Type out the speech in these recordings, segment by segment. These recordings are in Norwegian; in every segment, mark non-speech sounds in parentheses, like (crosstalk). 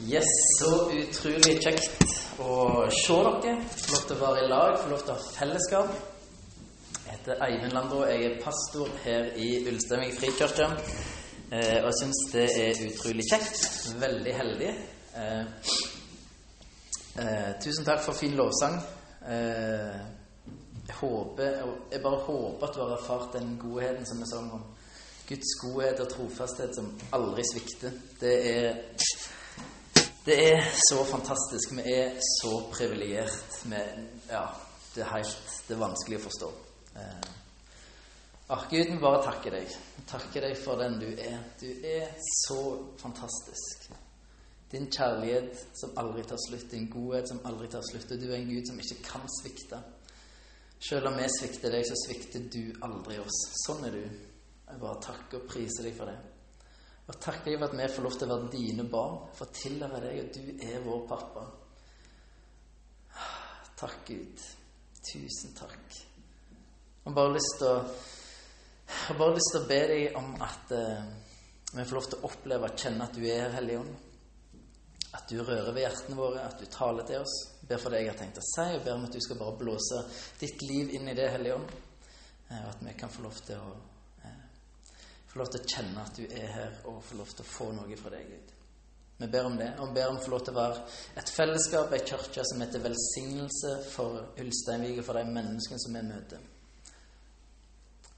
Yes, så utrolig kjekt å se dere. Få lov til å være i lag, få lov til å ha fellesskap. Jeg heter Eivind Landro, jeg er pastor her i Ulsteinvik frikirke. Eh, og jeg syns det er utrolig kjekt. Veldig heldig. Eh, eh, tusen takk for fin lovsang. Eh, jeg håper Jeg bare håper at du har erfart den godheten som vi sang om. Guds godhet og trofasthet som aldri svikter. Det er det er så fantastisk. Vi er så privilegert. Ja, det er helt Det er vanskelig å forstå. Eh, ah, Gud, vi bare takker deg. Takker deg for den du er. Du er så fantastisk. Din kjærlighet som aldri tar slutt, din godhet som aldri tar slutt. Og du er en Gud som ikke kan svikte. Selv om vi svikter deg, så svikter du aldri oss. Sånn er du. Jeg bare takker og priser deg for det. Og takker deg for at vi får lov til å være dine barn, få tilhøre deg, og du er vår pappa. Takk, Gud. Tusen takk. Jeg har bare lyst til å, bare lyst til å be deg om at eh, vi får lov til å oppleve og kjenne at du er her, Hellige Ånd. At du rører ved hjertene våre, at du taler til oss. Jeg ber for det jeg har tenkt å si, og ber om at du skal bare blåse ditt liv inn i det, Hellige Ånd. Eh, og at vi kan få lov til å få lov til å kjenne at du er her, og få lov til å få noe fra deg, Gud. Vi ber om det, og ber om å få lov til å være et fellesskap, ei kirke som heter velsignelse for Ulsteinvik og for de menneskene som vi møter.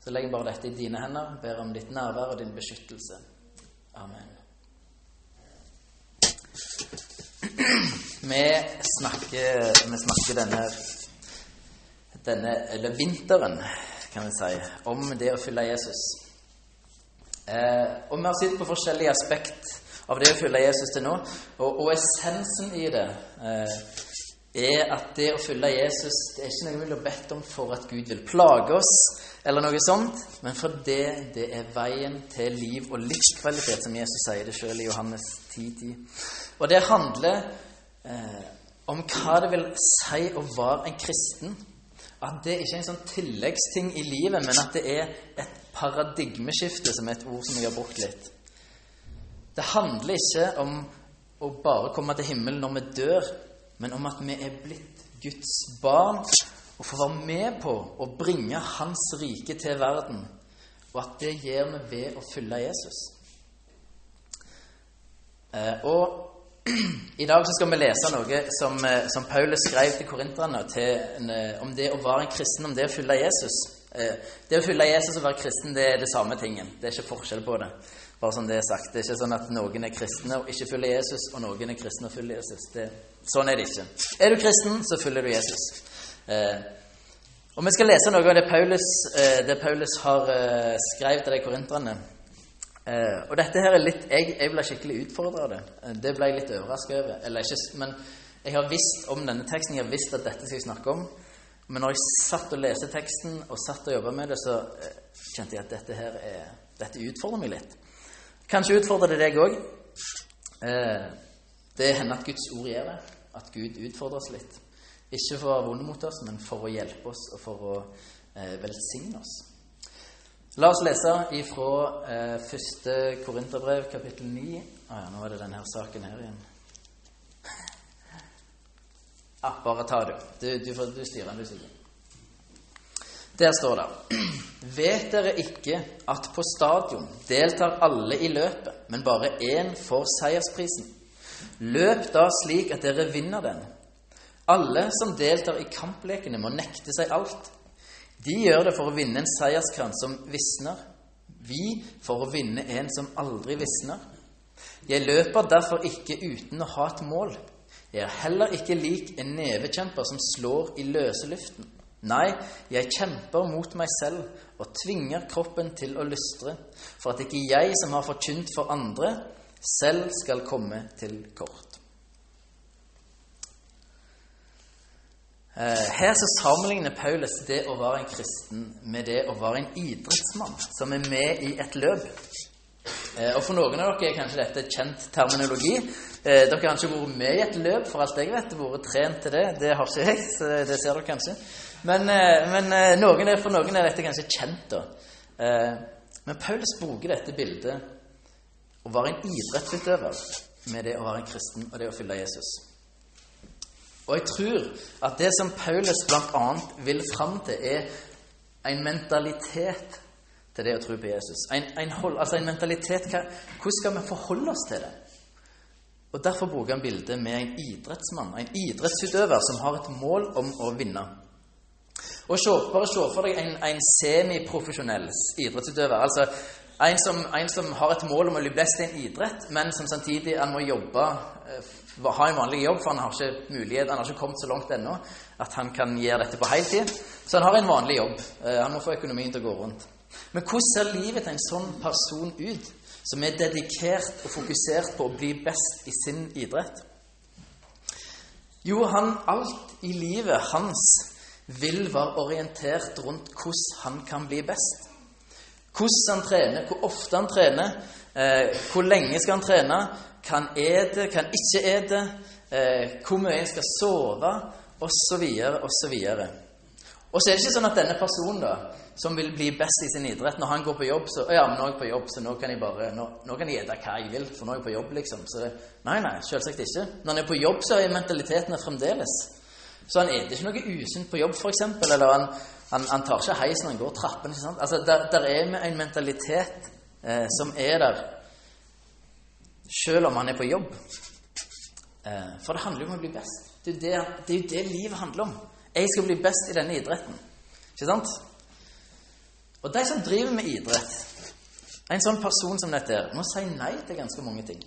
Så legger jeg bare dette i dine hender, ber om ditt nærvær og din beskyttelse. Amen. Vi snakker, vi snakker denne, denne, eller vinteren, kan vi si, om det å følge Jesus. Eh, og vi har sett på forskjellige aspekt av det å følge Jesus til nå. Og, og essensen i det eh, er at det å følge Jesus det er ikke noe vi vil bedt om for at Gud vil plage oss, eller noe sånt, men fordi det er veien til liv og livskvalitet, som Jesus sier det sjøl i Johannes 10.10. 10. Og det handler eh, om hva det vil si å være en kristen. At det ikke er en sånn tilleggsting i livet, men at det er et paradigmeskifte, som er et ord som jeg har brukt litt. Det handler ikke om å bare komme til himmelen når vi dør, men om at vi er blitt Guds barn og får være med på å bringe Hans rike til verden. Og at det gjør vi ved å følge Jesus. Eh, og (clears throat) i dag skal vi lese noe som, eh, som Paulus skrev til korinterne eh, om det å være en kristen, om det å følge Jesus. Eh, det å følge Jesus og være kristen det er det samme tingen. Det er ikke forskjell på det. Bare sånn det er sagt. Det er ikke sånn at noen er kristne og ikke følger Jesus, og noen er kristne og følger Jesus. Det, sånn er det ikke. Er du kristen, så følger du Jesus. og Vi skal lese noe av det Paulus, det Paulus har skrevet til de korinterne. Eh, og dette her er litt Jeg, jeg ble skikkelig utfordra av det. Eh, det ble jeg litt overraska over. Eller ikke, men jeg har visst om denne teksten. Jeg har visst at dette skal jeg snakke om. Men når jeg satt og leste teksten og satt og jobba med det, så eh, kjente jeg at dette her er, dette utfordrer meg litt. Kanskje utfordrer det deg òg. Eh, det hender at Guds ord gjør det. At Gud utfordrer oss litt. Ikke for å være vond mot oss, men for å hjelpe oss og for å eh, velsigne oss. La oss lese ifra eh, første Korinterbrev, kapittel 9. Ah, ja, nå er det denne saken her igjen. Ah, bare ta det. Du, du, du, du styrer den. Der står det (clears throat) Vet dere ikke at på stadion deltar alle i løpet, men bare én får seiersprisen? Løp da slik at dere vinner den. Alle som deltar i kamplekene, må nekte seg alt. De gjør det for å vinne en seierskrans som visner. Vi for å vinne en som aldri visner. Jeg løper derfor ikke uten å ha et mål. Jeg er heller ikke lik en nevekjemper som slår i løse luften. Nei, jeg kjemper mot meg selv og tvinger kroppen til å lystre, for at ikke jeg som har forkynt for andre, selv skal komme til kort. Eh, her så sammenligner Paulus det å være en kristen med det å være en idrettsmann som er med i et løp. Eh, og For noen av dere er kanskje dette kjent terminologi. Eh, dere har ikke vært med i et løp, for alt jeg vet. Vært trent til det. Det har ikke jeg, så det ser dere kanskje. Men, men noen er, for noen er dette kanskje kjent. da. Men Paulus bruker dette bildet å være en idrettsutøver. med det å være en kristen og det å følge Jesus. Og jeg tror at det som Paulus bl.a. vil fram til, er en mentalitet til det å tro på Jesus. En, en hold, altså en mentalitet hva, Hvordan skal vi forholde oss til det? Og Derfor bruker han bildet med en idrettsmann, en idrettsutøver som har et mål om å vinne. Og se, Bare se for deg en, en semiprofesjonell idrettsutøver. altså en som, en som, har et mål om å bli best i en idrett, men som samtidig han må jobbe, eh, ha en vanlig jobb, for han har ikke mulighet, han har ikke kommet så langt ennå at han kan gjøre dette på heltid. Så han har en vanlig jobb. Eh, han må få økonomien til å gå rundt. Men hvordan ser livet til en sånn person ut, som er dedikert og fokusert på å bli best i sin idrett? Jo, han, alt i livet hans vil være orientert rundt hvordan han kan bli best. Hvordan han trener, hvor ofte han trener, eh, hvor lenge skal han trene, hva han ete, hva han ikke ete, eh, hvor mye han skal sove, osv., osv. Og så er det ikke sånn at denne personen da, som vil bli best i sin idrett, når han går på jobb så, ja, men nå er jeg på jobb, så nå kan jeg bare, nå, nå kan jeg hva jeg vil, for nå er jeg på jobb, liksom. Så nei, nei, selvsagt ikke. Når han er på jobb, så er mentaliteten fremdeles. Så han spiser ikke noe usunt på jobb, f.eks., eller han han, han, tar ikke heis når han går trappene. Altså, der, der er en mentalitet eh, som er der selv om han er på jobb. Eh, for det handler jo om å bli best. Det er, det, det jo det livet handler om. Jeg skal bli best i denne idretten. Ikke sant? Og de som driver med idrett, en sånn person som dette her, må si nei til ganske mange ting.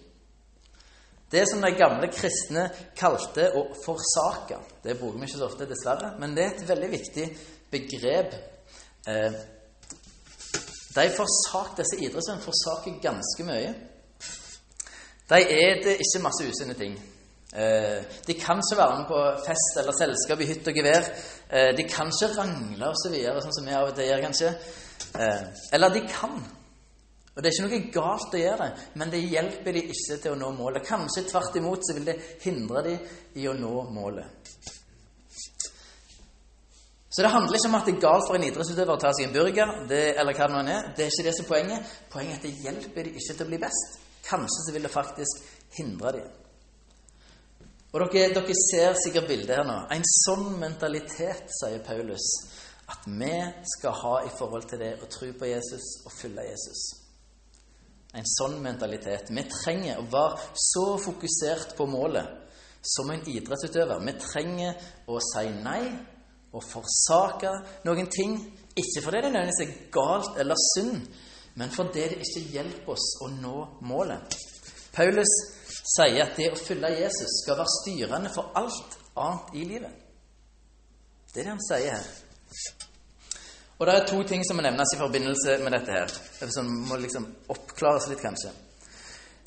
Det som de gamle kristne kalte å forsake. Det bruker vi ikke så ofte, dessverre, men det er et veldig viktig begrep. Eh, de forsak, disse idrettsmennene forsaker ganske mye. De er ikke masse usunne ting. Eh, de kan ikke være med på fest eller selskap i hytt og gevær. Eh, de kan ikke rangle osv., så videre, sånn som vi av og til gjør, kanskje. Eller de kan. Og Det er ikke noe galt å gjøre det, men det hjelper de ikke til å nå målet. Kanskje tvert imot så vil det hindre de i å nå målet. Så det handler ikke om at det er galt for en idrettsutøver å ta seg en burger. Det, eller hva det er. Det er ikke det som er poenget. Poenget er at det hjelper de ikke til å bli best. Kanskje så vil det faktisk hindre dem. Og dere, dere ser sikkert bildet her nå. En sånn mentalitet, sier Paulus, at vi skal ha i forhold til det å tro på Jesus og følge Jesus. En sånn mentalitet. Vi trenger å være så fokusert på målet som en idrettsutøver. Vi trenger å si nei og forsake noen ting. Ikke fordi det nødvendigvis er galt eller synd, men fordi det ikke hjelper oss å nå målet. Paulus sier at det å følge Jesus skal være styrende for alt annet i livet. Det er det han sier her. Og det er to ting som må nevnes i forbindelse med dette her, som må liksom oppklares litt, kanskje.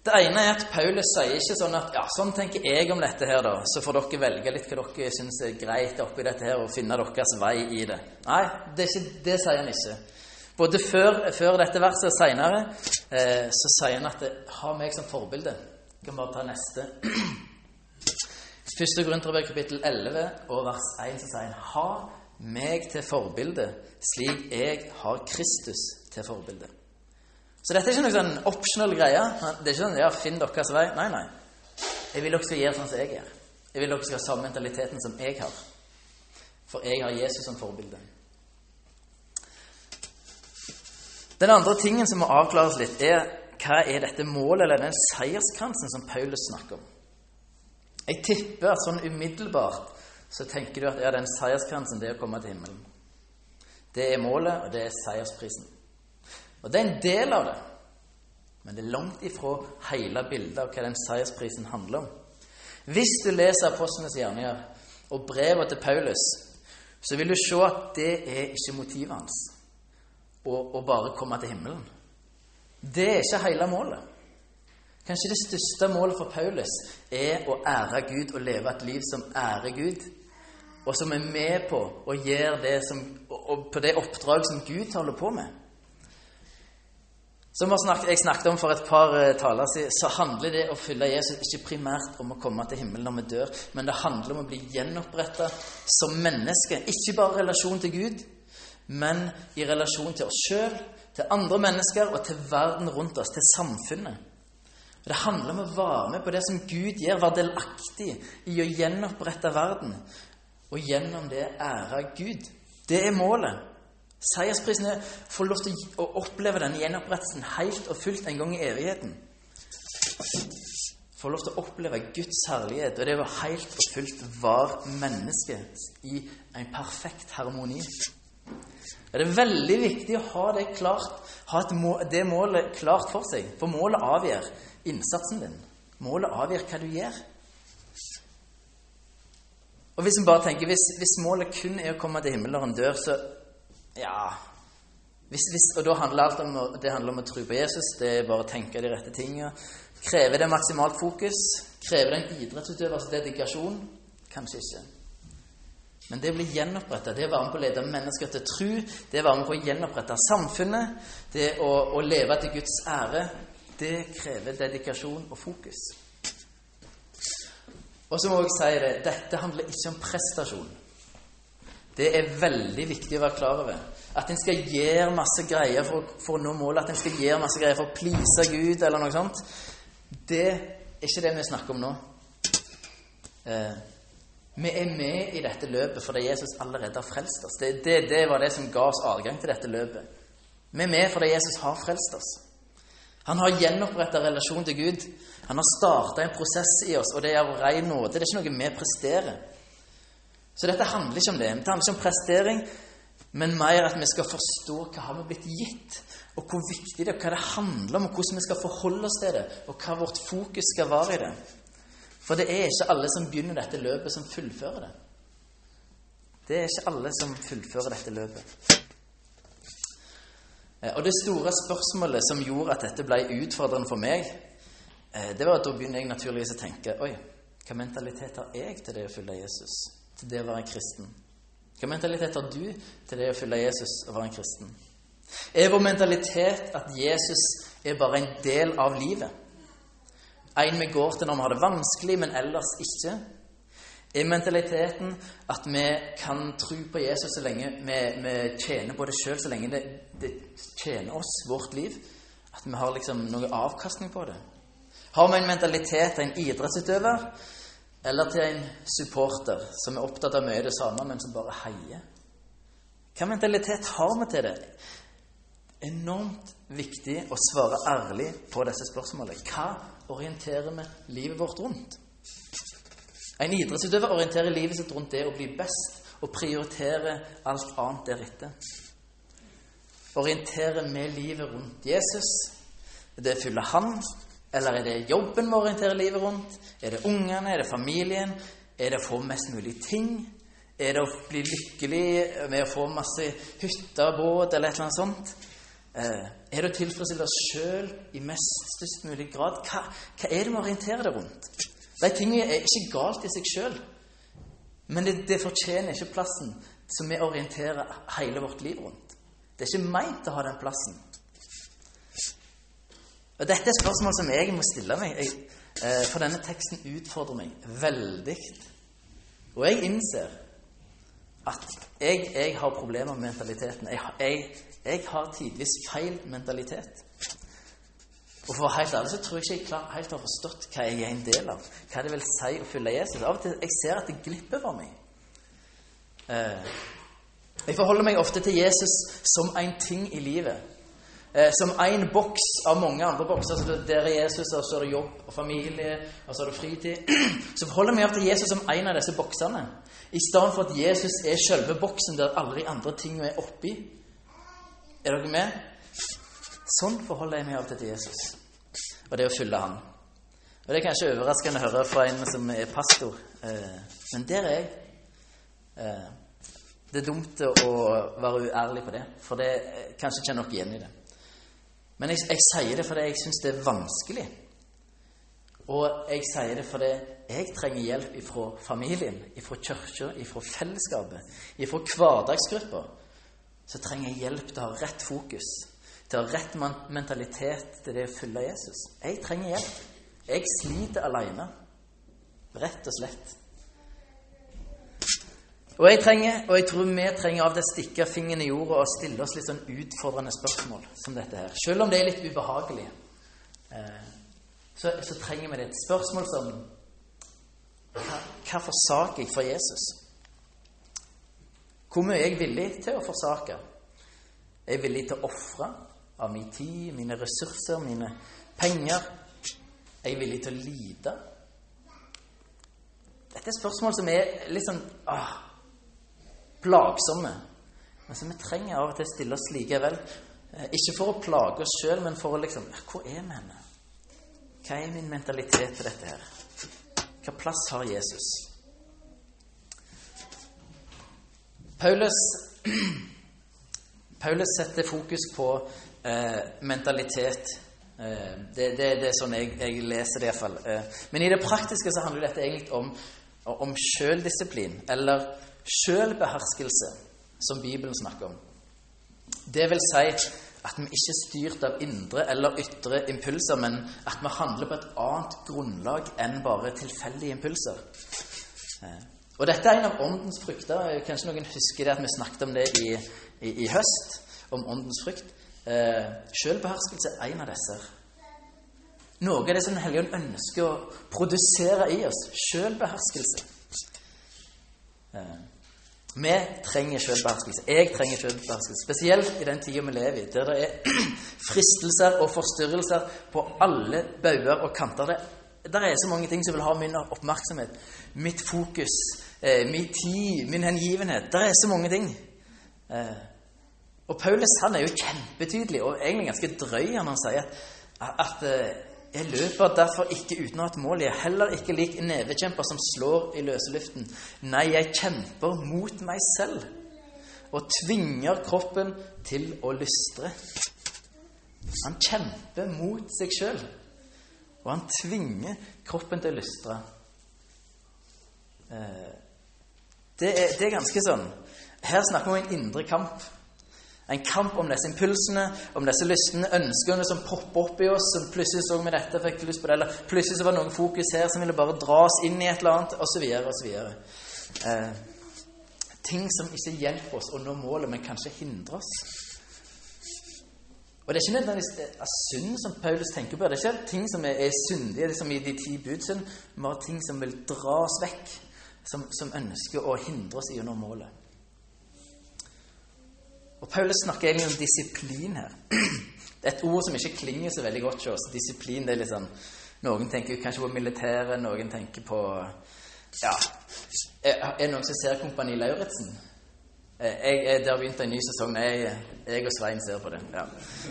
Det ene er at Paulus sier ikke sånn at ja, sånn tenker jeg om dette her, da, så får dere velge litt hva dere syns er greit oppi dette her, og finne deres vei i det. Nei, det, ikke, det sier han ikke. Både før, før dette verset og seinere eh, så sier han at det, ha meg som forbilde. Jeg kan bare ta neste. (clears throat) Første Korinterbrev kapittel 11 og vers 1 så sier han ha meg til forbilde, slik jeg har Kristus til forbilde. Så dette er ikke noe sånn optional greie. Det er ikke sånn ja, finn deres vei. Nei, nei. Jeg vil dere skal gjøre sånn som jeg gjør. Jeg vil dere skal ha samme mentaliteten som jeg har. For jeg har Jesus som forbilde. Den andre tingen som må avklares litt, er hva er dette målet, eller den seierskransen som Paulus snakker om? Jeg tipper at sånn umiddelbart så tenker du at ja, den seierskransen, det er å komme til himmelen. Det er målet, og det er seiersprisen. Og det er en del av det. Men det er langt ifra hele bildet av hva den seiersprisen handler om. Hvis du leser Apostlenes gjerninger og brevet til Paulus, så vil du se at det er ikke motivet hans å, å bare komme til himmelen. Det er ikke hele målet. Kanskje det største målet for Paulus er å ære Gud og leve et liv som ærer Gud, og som er med på å gjøre det som, på det oppdrag som Gud holder på med. Som jeg snakket om for et par eh, taler siden, så handler det å følge Jesus ikke primært om å komme til himmelen når vi dør, men det handler om å bli gjenoppretta som menneske. Ikke bare i relasjon til Gud, men i relasjon til oss sjøl, til andre mennesker og til verden rundt oss, til samfunnet. Det handler om å være med på det som Gud gjør, være delaktig i å gjenopprette verden. Og gjennom det ære Gud. Det er målet. Seiersprisen er å få lov til å oppleve denne gjenopprettelsen helt og fullt en gang i evigheten. Få lov til å oppleve Guds herlighet, og det å helt og fullt være menneske i en perfekt harmoni. Det er veldig viktig å ha det klart, ha det målet klart for seg. For målet avgjør innsatsen din. Målet avgjør hva du gjør. Og hvis vi bare tenker, hvis, hvis, målet kun er å komme til himmelen en dør, så ja hvis, hvis, Og da handler alt om, det handler om å tro på Jesus. Det er bare å tenke de rette tingene. Krever det maksimalt fokus? Krever det en idrettsutøvers dedikasjon? Kanskje ikke. Men det å bli gjenoppretta, det å være med på å lede mennesker til tro, det å være med på å gjenopprette samfunnet, det å, å leve til Guds ære, det krever dedikasjon og fokus. Og så må jeg si det dette handler ikke om prestasjon. Det er veldig viktig å være klar over. At en skal gjøre masse greier for, for, å nå målet, at en skal gjøre masse greier for å please Gud, eller noe sånt, det er ikke det vi snakker om nå. Eh, vi er med i dette løpet fordi Jesus allerede har frelst oss. Det, det, det var det som ga oss adgang til dette løpet. Vi er med fordi Jesus har frelst oss. Han har gjenoppretta relasjon til Gud. Han har starta en prosess i oss, og det er av ren nåde. Det er ikke noe vi presterer. Så dette handler ikke om det. Det handler ikke om prestering, men mer at vi skal forstå hva har blitt gitt, og hvor viktig det er, hva det handler om, og hvordan vi skal forholde oss til det, og hva vårt fokus skal være i det. For det er ikke alle som begynner dette løpet, som fullfører det. Det er ikke alle som fullfører dette løpet. Eh, og det store spørsmålet som gjorde at dette ble utfordrende for meg, det var at da begynner jeg naturligvis å tenke Oi, hva mentalitet har jeg til det å følge Jesus? til det å være en kristen? Hva mentalitet har du til det å følge Jesus og være en kristen? Er vår mentalitet at Jesus er bare en del av livet? En vi går til når vi har det vanskelig, men ellers ikke? Er mentaliteten at vi kan tro på Jesus så lenge vi, vi tjener på det sjøl, så lenge det, det, tjener oss, vårt liv? At vi har liksom noe avkastning på det? Har vi en mentalitet til en idrettsutøver eller til en supporter som er opptatt av mye det samme, men som bare heier? Hva mentalitet har vi til det? Enormt viktig å svare ærlig på disse spørsmålene. Hva orienterer vi livet vårt rundt? En idrettsutøver orienterer livet sitt rundt det å bli best og prioritere alt annet deretter. Orienterer vi livet rundt Jesus? Det fyller Han, eller er det jobben vi orienterer livet rundt? Er det ungene? Er det familien? Er det å få mest mulig ting? Er det å bli lykkelig med å få masse hytter båt, eller et eller annet sånt? Eh, er det å tilfredsstille oss sjøl i mest størst mulig grad? Hva, hva, er det vi orienterer det rundt? De tingene er ikke galt i seg sjøl, men det, det, fortjener ikke plassen som vi orienterer hele vårt liv rundt. Det er ikke meint å ha den plassen. Og Dette er spørsmål som jeg må stille meg, jeg, eh, for denne teksten utfordrer meg veldig. Og jeg innser at jeg, jeg har problemer med mentaliteten. Jeg, jeg, har tidvis feil mentalitet. Og for å være helt ærlig så tror jeg ikke jeg klar, helt har forstått hva jeg er en del av. Hva det vil si å følge Jesus. Av og til jeg ser at det glipper for meg. Eh, jeg forholder meg ofte til Jesus som en ting i livet eh, som én boks av mange andre bokser. Så der er Jesus, og så er det jobb og familie, og så er det fritid. (clears throat) Så forholder vi oss til Jesus som en av disse boksene, i stedet for at Jesus er selve boksen der alle de andre tingene er oppi. Er dere med? Sånn forholder jeg meg alltid til Jesus, og det å følge Han. Og Det er kanskje overraskende å høre fra en som er pastor, eh, men der er jeg. Eh, det er dumt å være uærlig på det, for det kanskje ikke er nok igjen i det. Men jeg, jeg sier det fordi jeg syns det er vanskelig. Og jeg sier det fordi jeg trenger hjelp ifra familien, ifra kirka, ifra fellesskapet, ifra hverdagsgrupper. Så trenger jeg hjelp til å ha rett fokus, til å ha rett mentalitet til det å følge Jesus. Jeg trenger hjelp. Jeg sliter alene. Rett og slett. Og jeg trenger, og jeg tror vi trenger av det stikke fingeren i jorda og stille oss litt sånn utfordrende spørsmål som dette her. Selv om det er litt ubehagelig, eh, så, så trenger vi det. Et spørsmål som hva, forsaker jeg for Jesus? Hvor mye er jeg villig til å forsake? Er jeg villig til å ofre av min tid, mine ressurser, mine penger? Er jeg villig til å lide? Dette er spørsmål som er litt sånn ah, plagsomme, som vi trenger av og til stille oss likevel. Eh, ikke for å plage oss sjøl, men for å liksom Hvor er vi henne? Hva er min mentalitet til dette her? Hva plass har Jesus? Paulus, (clears throat) Paulus setter fokus på eh, mentalitet. Eh, det, det, det, er sånn jeg, jeg leser det iallfall. Eh, men i det praktiske så handler dette egentlig om, om sjøldisiplin, eller sjølbeherskelse, som Bibelen snakker om. Det vil si at vi ikke er styrt av indre eller ytre impulser, men at vi handler på et annet grunnlag enn bare tilfeldige impulser. Eh, og dette er en av åndens frukter. Kanskje noen husker det at vi snakket om det i, i, i høst, om åndens frukt. Eh, Selvbeherskelse er en av disse. Noe av det som Den hellige ånd ønsker å produsere i oss. Selvbeherskelse. Eh, vi trenger selvbeherskelse. Jeg trenger selvbeherskelse. Spesielt i den tida vi lever i, der det er (clears throat) fristelser og forstyrrelser på alle bauger og kanter. Det, der er så mange ting som vil ha min oppmerksomhet, mitt fokus, eh, min tid, min hengivenhet. Der er så mange ting. Eh, og Paulus han er jo kjempetydelig og egentlig ganske drøy når han sier at, at eh, jeg løper derfor ikke uten å ha et mål. Jeg er heller ikke lik en nevekjemper som slår i løse luften. Nei, jeg kjemper mot meg selv og tvinger kroppen til å lystre. Han kjemper mot seg sjøl, og han tvinger kroppen til å lystre. Eh, det er, det er ganske sånn Her snakker vi om en indre kamp. En kamp om disse impulsene, om disse lystne ønskene som popper opp i oss. som Plutselig så vi dette, fikk lyst på det, eller plutselig så var det noen fokus her som ville bare dra oss inn i et eller annet, osv. osv. Eh, ting som ikke hjelper oss å nå målet, men kanskje hindrer oss. Og Det er ikke nødvendigvis av synd som Paulus tenker på. Det er ikke ting som er, er syndige, liksom i de ti budsyn, men ting som vil dra oss vekk, som, som ønsker å hindre oss i å nå målet. Og Paulus snakker egentlig om disiplin her. Det er et ord som ikke klinger så veldig godt hos oss. Disiplin det er litt sånn Noen tenker kanskje på militæret, noen tenker på Ja Er det noen som ser Kompani Lauritzen? Eh, jeg, har begynt en ny sesong. Jeg, jeg og Svein ser på det. Ja.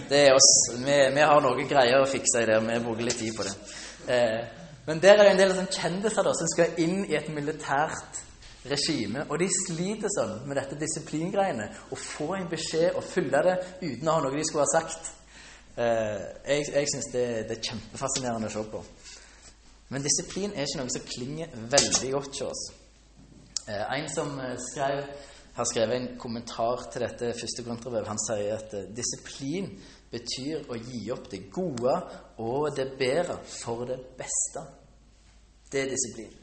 Det er oss. Vi, vi har noen greier å fikse i det. Vi bruker litt tid på det. Eh, men der er det en del sånn kjendiser da, som skal inn i et militært regime. Og de sliter sånn med dette disiplingreiene. Å få en beskjed og følge det uten å ha noe de skulle ha sagt. Eh, jeg jeg syns det, det, er kjempefascinerende å se på. Men disiplin er ikke noe som klinger veldig godt hos oss. Eh, en som eh, skrev, har skrevet en kommentar til dette første korinterbrevet, han sier at disiplin betyr å gi opp det gode og det bedre for det beste. Det er disiplin.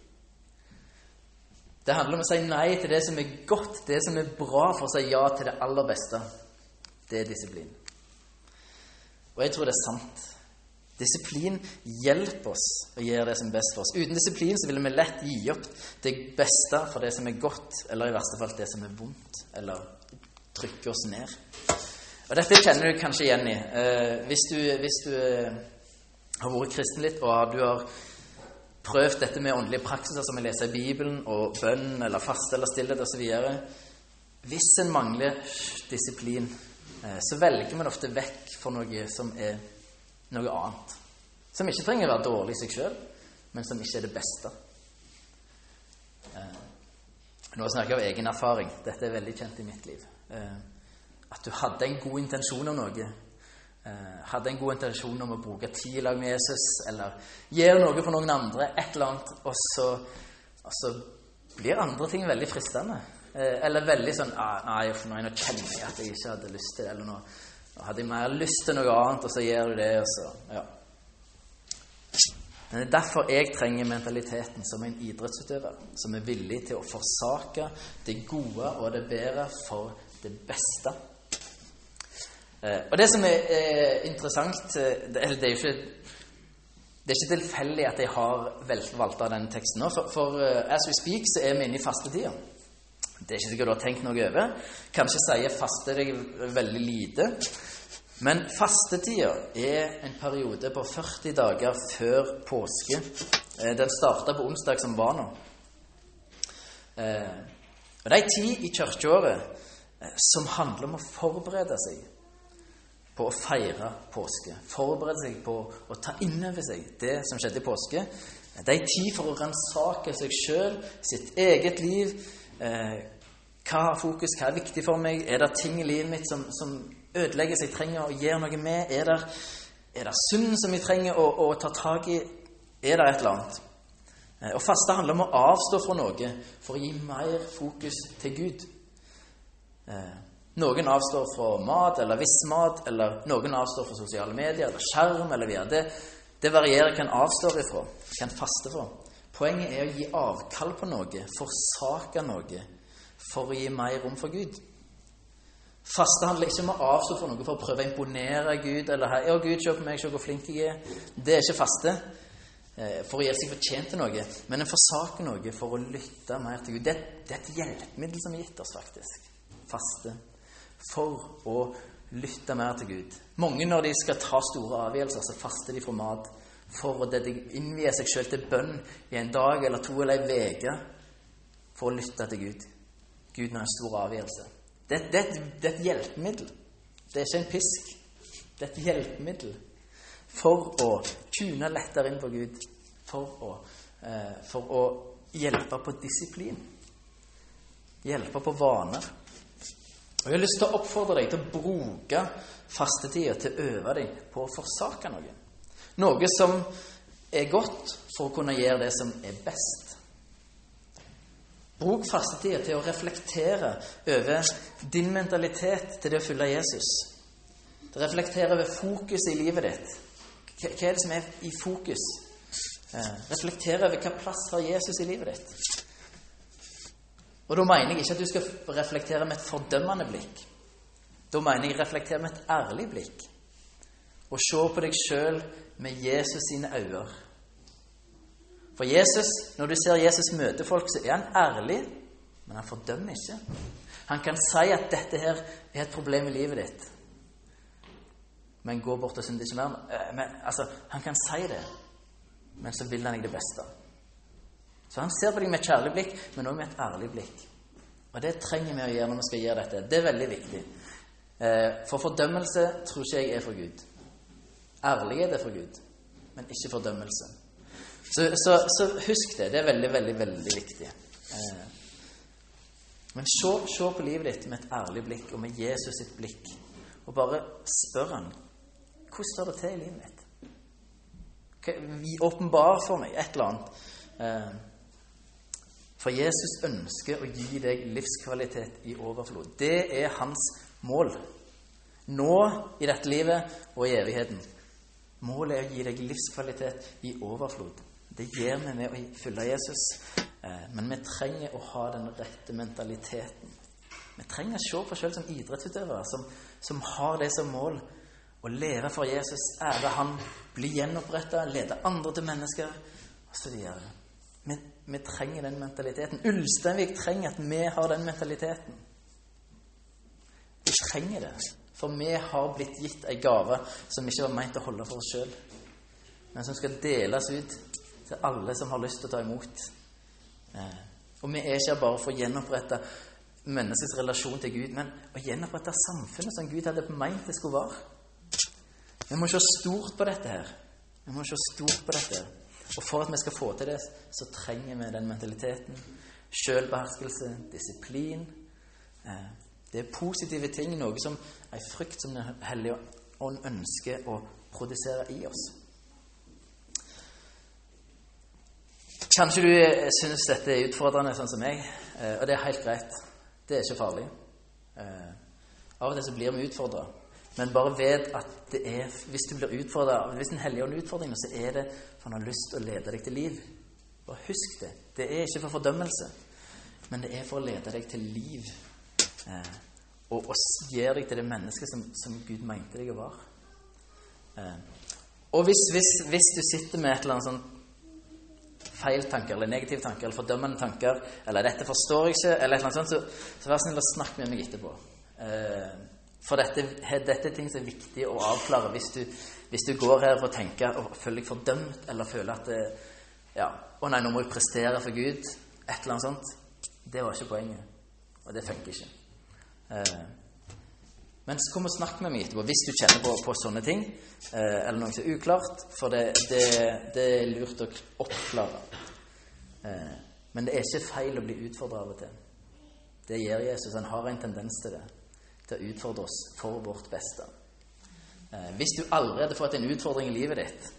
Det handler om å si nei til det som er godt, det som er bra, for å si ja til det aller beste. Det er disiplin. Og jeg tror det er sant. Disiplin hjelper oss å gjøre det som er best for oss. Uten disiplin så ville vi lett gi opp det beste for det som er godt, eller i verste fall det som er vondt, eller trykke oss ned. Og Dette kjenner du kanskje igjen i. Eh, hvis du, hvis du eh, har vært kristen litt, og du har prøvd dette med åndelige praksiser som vi leser i Bibelen, og bønn eller faste eller stillhet osv. Hvis en mangler disiplin, eh, så velger man ofte vekk for noe som er noe annet. Som ikke trenger å være dårlig i seg sjøl, men som ikke er det beste. Eh, nå snakker jeg av egen erfaring. Dette er veldig kjent i mitt liv. Eh, at du hadde en god intensjon om noe, hadde en god intensjon om å bruke tid i lag med Jesus, eller gjøre noe for noen andre, et eller annet, og så, og så blir andre ting veldig fristende. Eh, eller veldig sånn ah, Nei, for nå kjenner jeg at jeg ikke hadde lyst til det. Eller nå, nå hadde jeg mer lyst til noe annet, og så gjør du det, og så Ja. Men det er derfor jeg trenger mentaliteten som en idrettsutøver, som er villig til å forsake det gode og det bedre for det beste. Eh, og det som er eh, interessant eh, Eller det er jo ikke Det er ikke tilfeldig at jeg har valgt av denne teksten nå, for, for uh, as we speak så er vi inne i fastetida. Det er ikke sikkert du har tenkt noe over. Kanskje sier faste deg veldig lite. Men fastetida er en periode på 40 dager før påske. Den starta på onsdag som var nå. Og Det er ei tid i kirkeåret som handler om å forberede seg på å feire påske. Forberede seg på å ta inn over seg det som skjedde i påske. Det er tid for å ransake seg sjøl, sitt eget liv. Eh, hva har fokus? Hva er viktig for meg? Er det ting i livet mitt som, som ødelegger seg, jeg trenger å gjøre noe med? Er det, er det synd som jeg trenger å, å, ta tak i? Er det et eller annet? Eh, å faste handler om å avstå fra noe for å gi mer fokus til Gud. Eh, noen avstår fra mat eller viss mat, eller noen avstår fra sosiale medier eller skjerm eller via det. Det varierer hva en avstår ifra, hva en faster fra. Poenget er å gi avkall på noe, forsake noe, for å gi mer rom for Gud. Faste handler ikke om å avstå fra noe for å prøve å imponere Gud. eller her, 'Å, Gud, på meg, se hvor flink jeg er.' Det er ikke faste eh, for å gjøre seg fortjent til noe, men en forsaker noe for å lytte mer til Gud. Det, det er et hjelpemiddel som er gitt oss, faktisk. Faste for å lytte mer til Gud. Mange når de skal ta store avgjørelser, så faster de fra mat for å innvie seg selv til bønn i en dag eller to eller ei uke for å lytte til Gud. Gud når en stor avgjørelse. Det, det, det, er et hjelpemiddel. Det er ikke en pisk. Det er et hjelpemiddel for å tune lettere inn på Gud. For å, eh, for å hjelpe på disiplin. Hjelpe på vaner. Og Jeg har lyst til å oppfordre deg til å bruke fastetida til å øve deg på å forsake noe. Noe som er godt for å kunne gjøre det som er best. Bruk fastetida til å reflektere over din mentalitet til det å følge Jesus. Reflektere over fokuset i livet ditt. Hva er det som er i fokus? Eh, reflektere over hva plass har Jesus i livet ditt. Og da mener jeg ikke at du skal reflektere med et fordømmende blikk. Da mener jeg reflektere med et ærlig blikk. Og se på deg sjøl med Jesus sine øyne. For Jesus, når du ser Jesus møte folk, så er han ærlig, men han fordømmer ikke. Han kan si at dette her er et problem i livet ditt. Men gå bort og synd ikke mer. Eh, men, altså, han kan si det, men så vil han deg det beste. Så han ser på deg med et kjærlig blikk, men også med et ærlig blikk. Og det trenger vi å gjøre når vi skal gjøre dette. Det er veldig viktig. Eh, for fordømmelse tror ikke jeg er for Gud. Ærlighet er for Gud, men ikke fordømmelse. Så, så, så husk det. Det er veldig, veldig, veldig viktig. Eh, men se, se, på livet ditt med et ærlig blikk og med Jesus sitt blikk. Og bare spør han hvordan står det til i livet mitt. Åpenbar for meg et eller annet. For Jesus ønsker å gi deg livskvalitet i overflod. Det er hans mål. Nå i dette livet og i evigheten. Målet er å gi deg livskvalitet i overflod. Det gjør vi med å følge Jesus. Eh, men vi trenger å ha den rette mentaliteten. Vi trenger å se på oss selv som idrettsutøvere som, som, har det som mål. Å leve for Jesus, ære Han, bli gjenoppretta, lede andre til mennesker osv. Vi, vi trenger den mentaliteten. Ulsteinvik trenger at vi har den mentaliteten. Vi trenger det. For vi har blitt gitt ei gave som ikke var meint å holde for oss sjøl, men som skal deles ut til alle som har lyst til å ta imot. Eh, og vi er ikke her bare for å gjenopprette menneskets relasjon til Gud, men å gjenopprette samfunnet som Gud hadde meint det skulle være. Vi må se stort på dette her. Vi må se stort på dette. her. Og for at vi skal få til det, så trenger vi den mentaliteten. Selvbeherskelse, disiplin. Eh, det er positive ting, noe som ei frykt som Den hellige ånd ønsker å produsere i oss. Kanskje du eh, syns dette er utfordrende, sånn som meg. Eh, og det er helt greit. Det er ikke farlig. Av og til så blir vi utfordra. Men bare vet at det er, hvis du blir utfordra Hvis Den hellige ånd utfordrer så er det for han har lyst til å lede deg til liv. Bare husk det. Det er ikke for fordømmelse, men det er for å lede deg til liv. Eh, og, og gjøre deg til det mennesket som, som, Gud mente deg være. Eh, Og hvis, hvis, hvis du sitter med et eller annet sånn feil tanker eller negative tanker eller fordømmende tanker, eller 'dette forstår jeg ikke', eller et eller annet sånt, så, så vær snill og snakk med meg etterpå. Eh, for dette, dette, er ting som er viktig å avklare hvis du, hvis du går her for å tenke og føler deg fordømt, eller føler at det, ja, 'Å nei, nå må jeg prestere for Gud', et eller annet sånt. Det var ikke poenget. Og det funker ikke. Eh, men så kom og snakk med meg etterpå hvis du kjenner på, på sånne ting, eh, eller noe som er uklart, for det, det, det er lurt å oppklare. Eh, men det er ikke feil å bli utfordra av og til. Det gjør Jesus. Han har en tendens til det. Til å utfordre oss for vårt beste. Eh, hvis du aldri hadde fått en utfordring i livet ditt,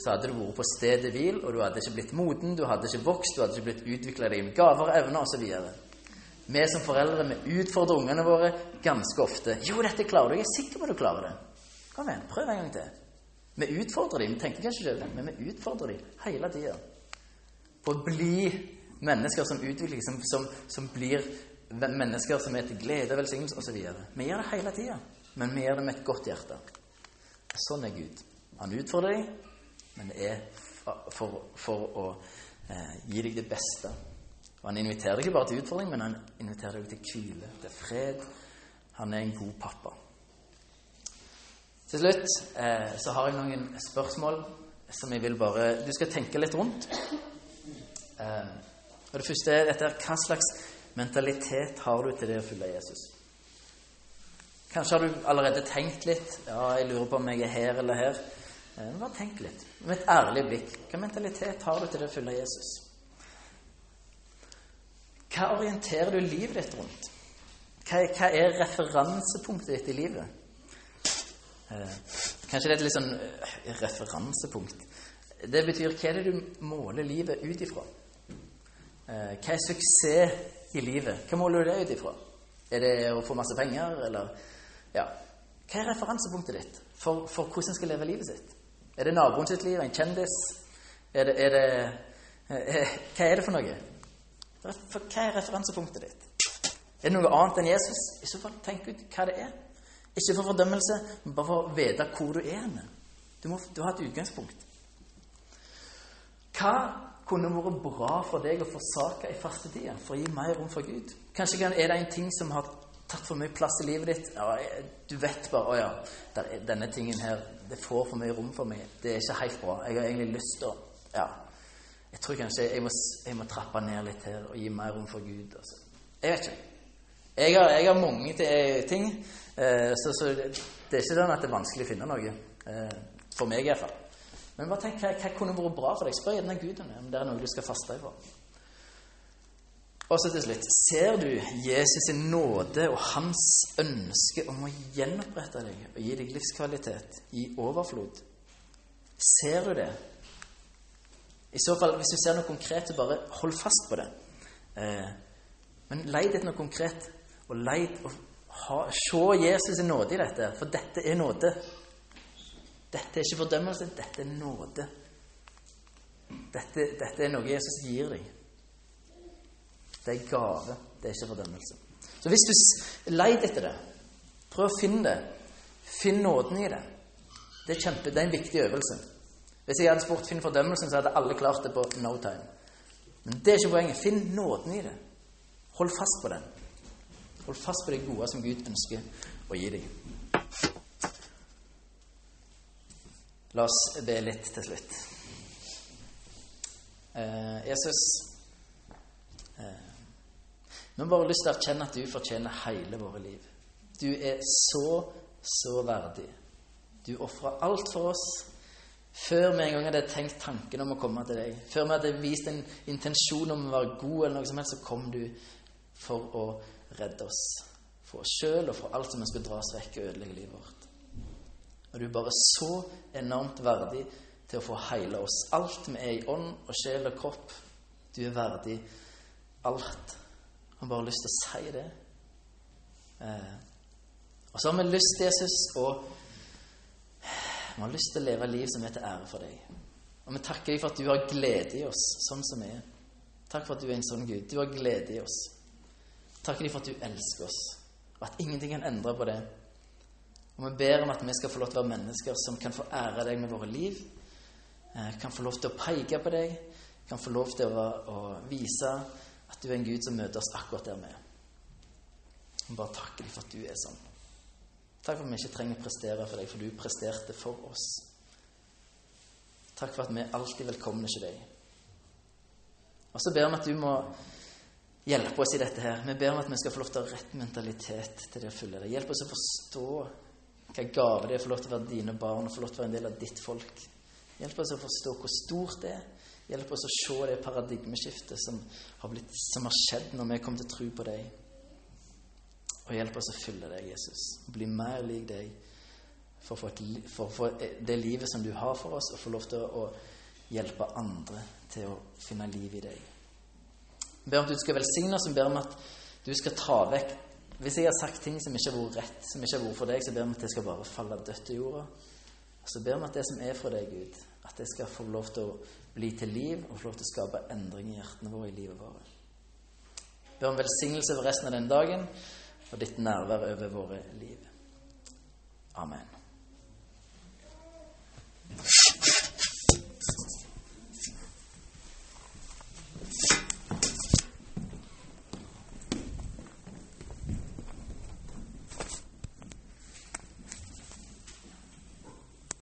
så hadde du vært på stedet hvil, og du hadde ikke blitt moden, du hadde ikke vokst, du hadde ikke blitt utvikla deg med gaver og evner osv. Vi som foreldre vi utfordrer ungene våre ganske ofte. 'Jo, dette klarer du. Jeg er sikker på at du klarer det.' Kom igjen, prøv en gang til. Vi utfordrer dem. Vi tenker kanskje ikke over det, men vi utfordrer dem hele tida. På å bli mennesker som utvikler som, som, som, blir mennesker som er til glede velsignelse osv. Vi gjør det hele tida, men vi gjør det med et godt hjerte. Sånn er Gud. Han utfordrer deg, men det er for, for å eh, gi deg det beste. Og Han inviterer deg ikke bare til utfordring, men han inviterer deg til hvile, til fred. Han er en god pappa. Til slutt eh, så har jeg noen spørsmål som jeg vil bare Du skal tenke litt rundt. Eh, og Det første er dette Hva slags mentalitet har du til det å følge Jesus? Kanskje har du allerede tenkt litt. Ja, jeg lurer på om jeg er her eller her. Eh, bare tenk litt. Med et ærlig blikk. Hva mentalitet har du til det å følge Jesus? Hva orienterer du livet ditt rundt? Hva, er referansepunktet ditt i livet? Eh, kanskje det er et litt sånn eh, referansepunkt. Det betyr hva er det du måler livet ut ifra? Hva er suksess i livet? Hva måler du det ut ifra? Er det å få masse penger, eller Ja. Hva er referansepunktet ditt for, for hvordan en skal leve livet sitt? Er det naboen sitt liv? En kjendis? Er det, er det, er, hva er det for noe? For hva er referansepunktet ditt? Er det noe annet enn Jesus? I så fall, tenk ut hva det er. Ikke for fordømmelse, men bare for å vite hvor du er henne. Du må du har et utgangspunkt. Hva kunne vært bra for deg å forsake i fastetida for å gi mer rom for Gud? Kanskje er det en ting som har tatt for mye plass i livet ditt. Ja, du vet bare 'Å ja, denne tingen her det får for mye rom for meg. Det er ikke helt bra. Jeg har egentlig lyst til å Ja, jeg tror kanskje jeg må, jeg må, trappe ned litt her og gi mer rom for Gud. Altså. Jeg vet ikke. Jeg har, jeg har mange ting, eh, så, så, det er ikke sånn at det er vanskelig å finne noe. Eh, for meg i hvert fall. Men bare tenk, hva, hva kunne vært bra for deg? Spør gjerne Gud om det, er noe du skal faste for. Og så til slutt Ser du Jesus' sin nåde og hans ønske om å gjenopprette deg og gi deg livskvalitet i overflod? Ser du det? I så fall, hvis du ser noe konkret, så bare hold fast på det. Eh, men leid etter noe konkret, og leid og se Jesus' nåde i dette. For dette er nåde. Dette er ikke fordømmelse, dette er nåde. Dette, dette er noe Jesus gir deg. Det er gave, det er ikke fordømmelse. Så hvis du leid etter det, prøv å finne det. Finn nåden i det. Det er, kjempe, det er en viktig øvelse. Hvis jeg hadde spurt Finn fordømmelsen, så hadde alle klart det på no time. Men det er ikke poenget. Finn nåden i det. Hold fast på den. Hold fast på det gode som Gud ønsker å gi deg. La oss be litt til slutt. Eh, Jesus eh, nå har bare lyst til å erkjenne at du fortjener hele våre liv. Du er så, så verdig. Du ofra alt for oss. Før vi en gang hadde tenkt tanken om å komme til deg, før vi hadde vist en intensjon om å være god, eller noe som helst, så kom du for å redde oss. For oss sjøl og for alt som ønsker å dra oss vekk og ødelegge livet vårt. Og du er bare så enormt verdig til å få heile oss. Alt vi er i ånd og sjel og kropp. Du er verdig alt. Jeg har bare lyst til å si det. Eh. Og så har vi lyst, Jesus, og vi har lyst til å leve liv som er til ære for deg. Og vi takker deg for at du har glede i oss sånn som vi er. Takk for at du er en sånn Gud. Du har glede i oss. Takker deg for at du elsker oss, og at ingenting kan endre på det. Og vi ber om at vi skal få lov til å være mennesker som kan få ære deg med våre liv. eh, Kan få lov til å peke på deg. Kan få lov til å, å vise at du er en Gud som møter oss akkurat der vi er. Og bare takke deg for at du er sånn. Takk for at vi ikke trenger å prestere for deg, for du presterte for oss. Takk for at vi er alltid velkomne til deg. Og så ber vi at du må hjelpe oss i dette her. Vi ber om at vi skal få lov til å ha rett mentalitet til det å følge deg. Hjelp oss å forstå hva gave det er å få lov til å være dine barn og få lov til å være en del av ditt folk. Hjelp oss å forstå hvor stort det er. Hjelp oss å se det paradigmeskiftet som har, blitt, som har skjedd når vi kom til tro på deg. Og hjelp oss å følge deg, Jesus. Bli mer lik deg for å få, et, for å det livet som du har for oss, og få lov til å hjelpe andre til å finne liv i deg. Jeg ber om at du skal velsigne oss. Jeg ber om at du skal ta vekk Hvis jeg har sagt ting som ikke har vært rett, som ikke har vært for deg, så ber om at det skal bare falle dødt til jorda. Og så ber vi at det som er fra deg, Gud, at det skal få lov til å bli til liv og få lov til å skape endring i hjertene våre i livet vårt. Ber om velsignelse for resten av den dagen og ditt nærvær over våre liv. Amen.